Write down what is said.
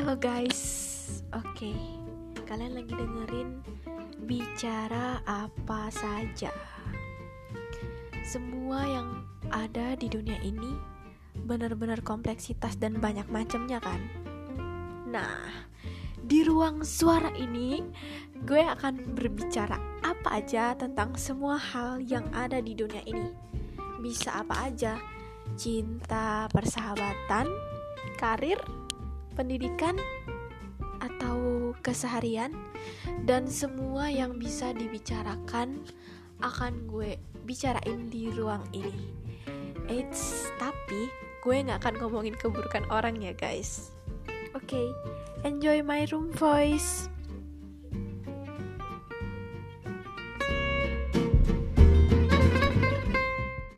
Halo guys, oke, kalian lagi dengerin bicara apa saja. Semua yang ada di dunia ini benar-benar kompleksitas dan banyak macamnya kan. Nah, di ruang suara ini gue akan berbicara apa aja tentang semua hal yang ada di dunia ini. Bisa apa aja, cinta, persahabatan, karir, pendidikan, atau keseharian, dan semua yang bisa dibicarakan akan gue bicarain di ruang ini. Eits, tapi gue gak akan ngomongin keburukan orang ya guys. Oke, okay, enjoy my room voice.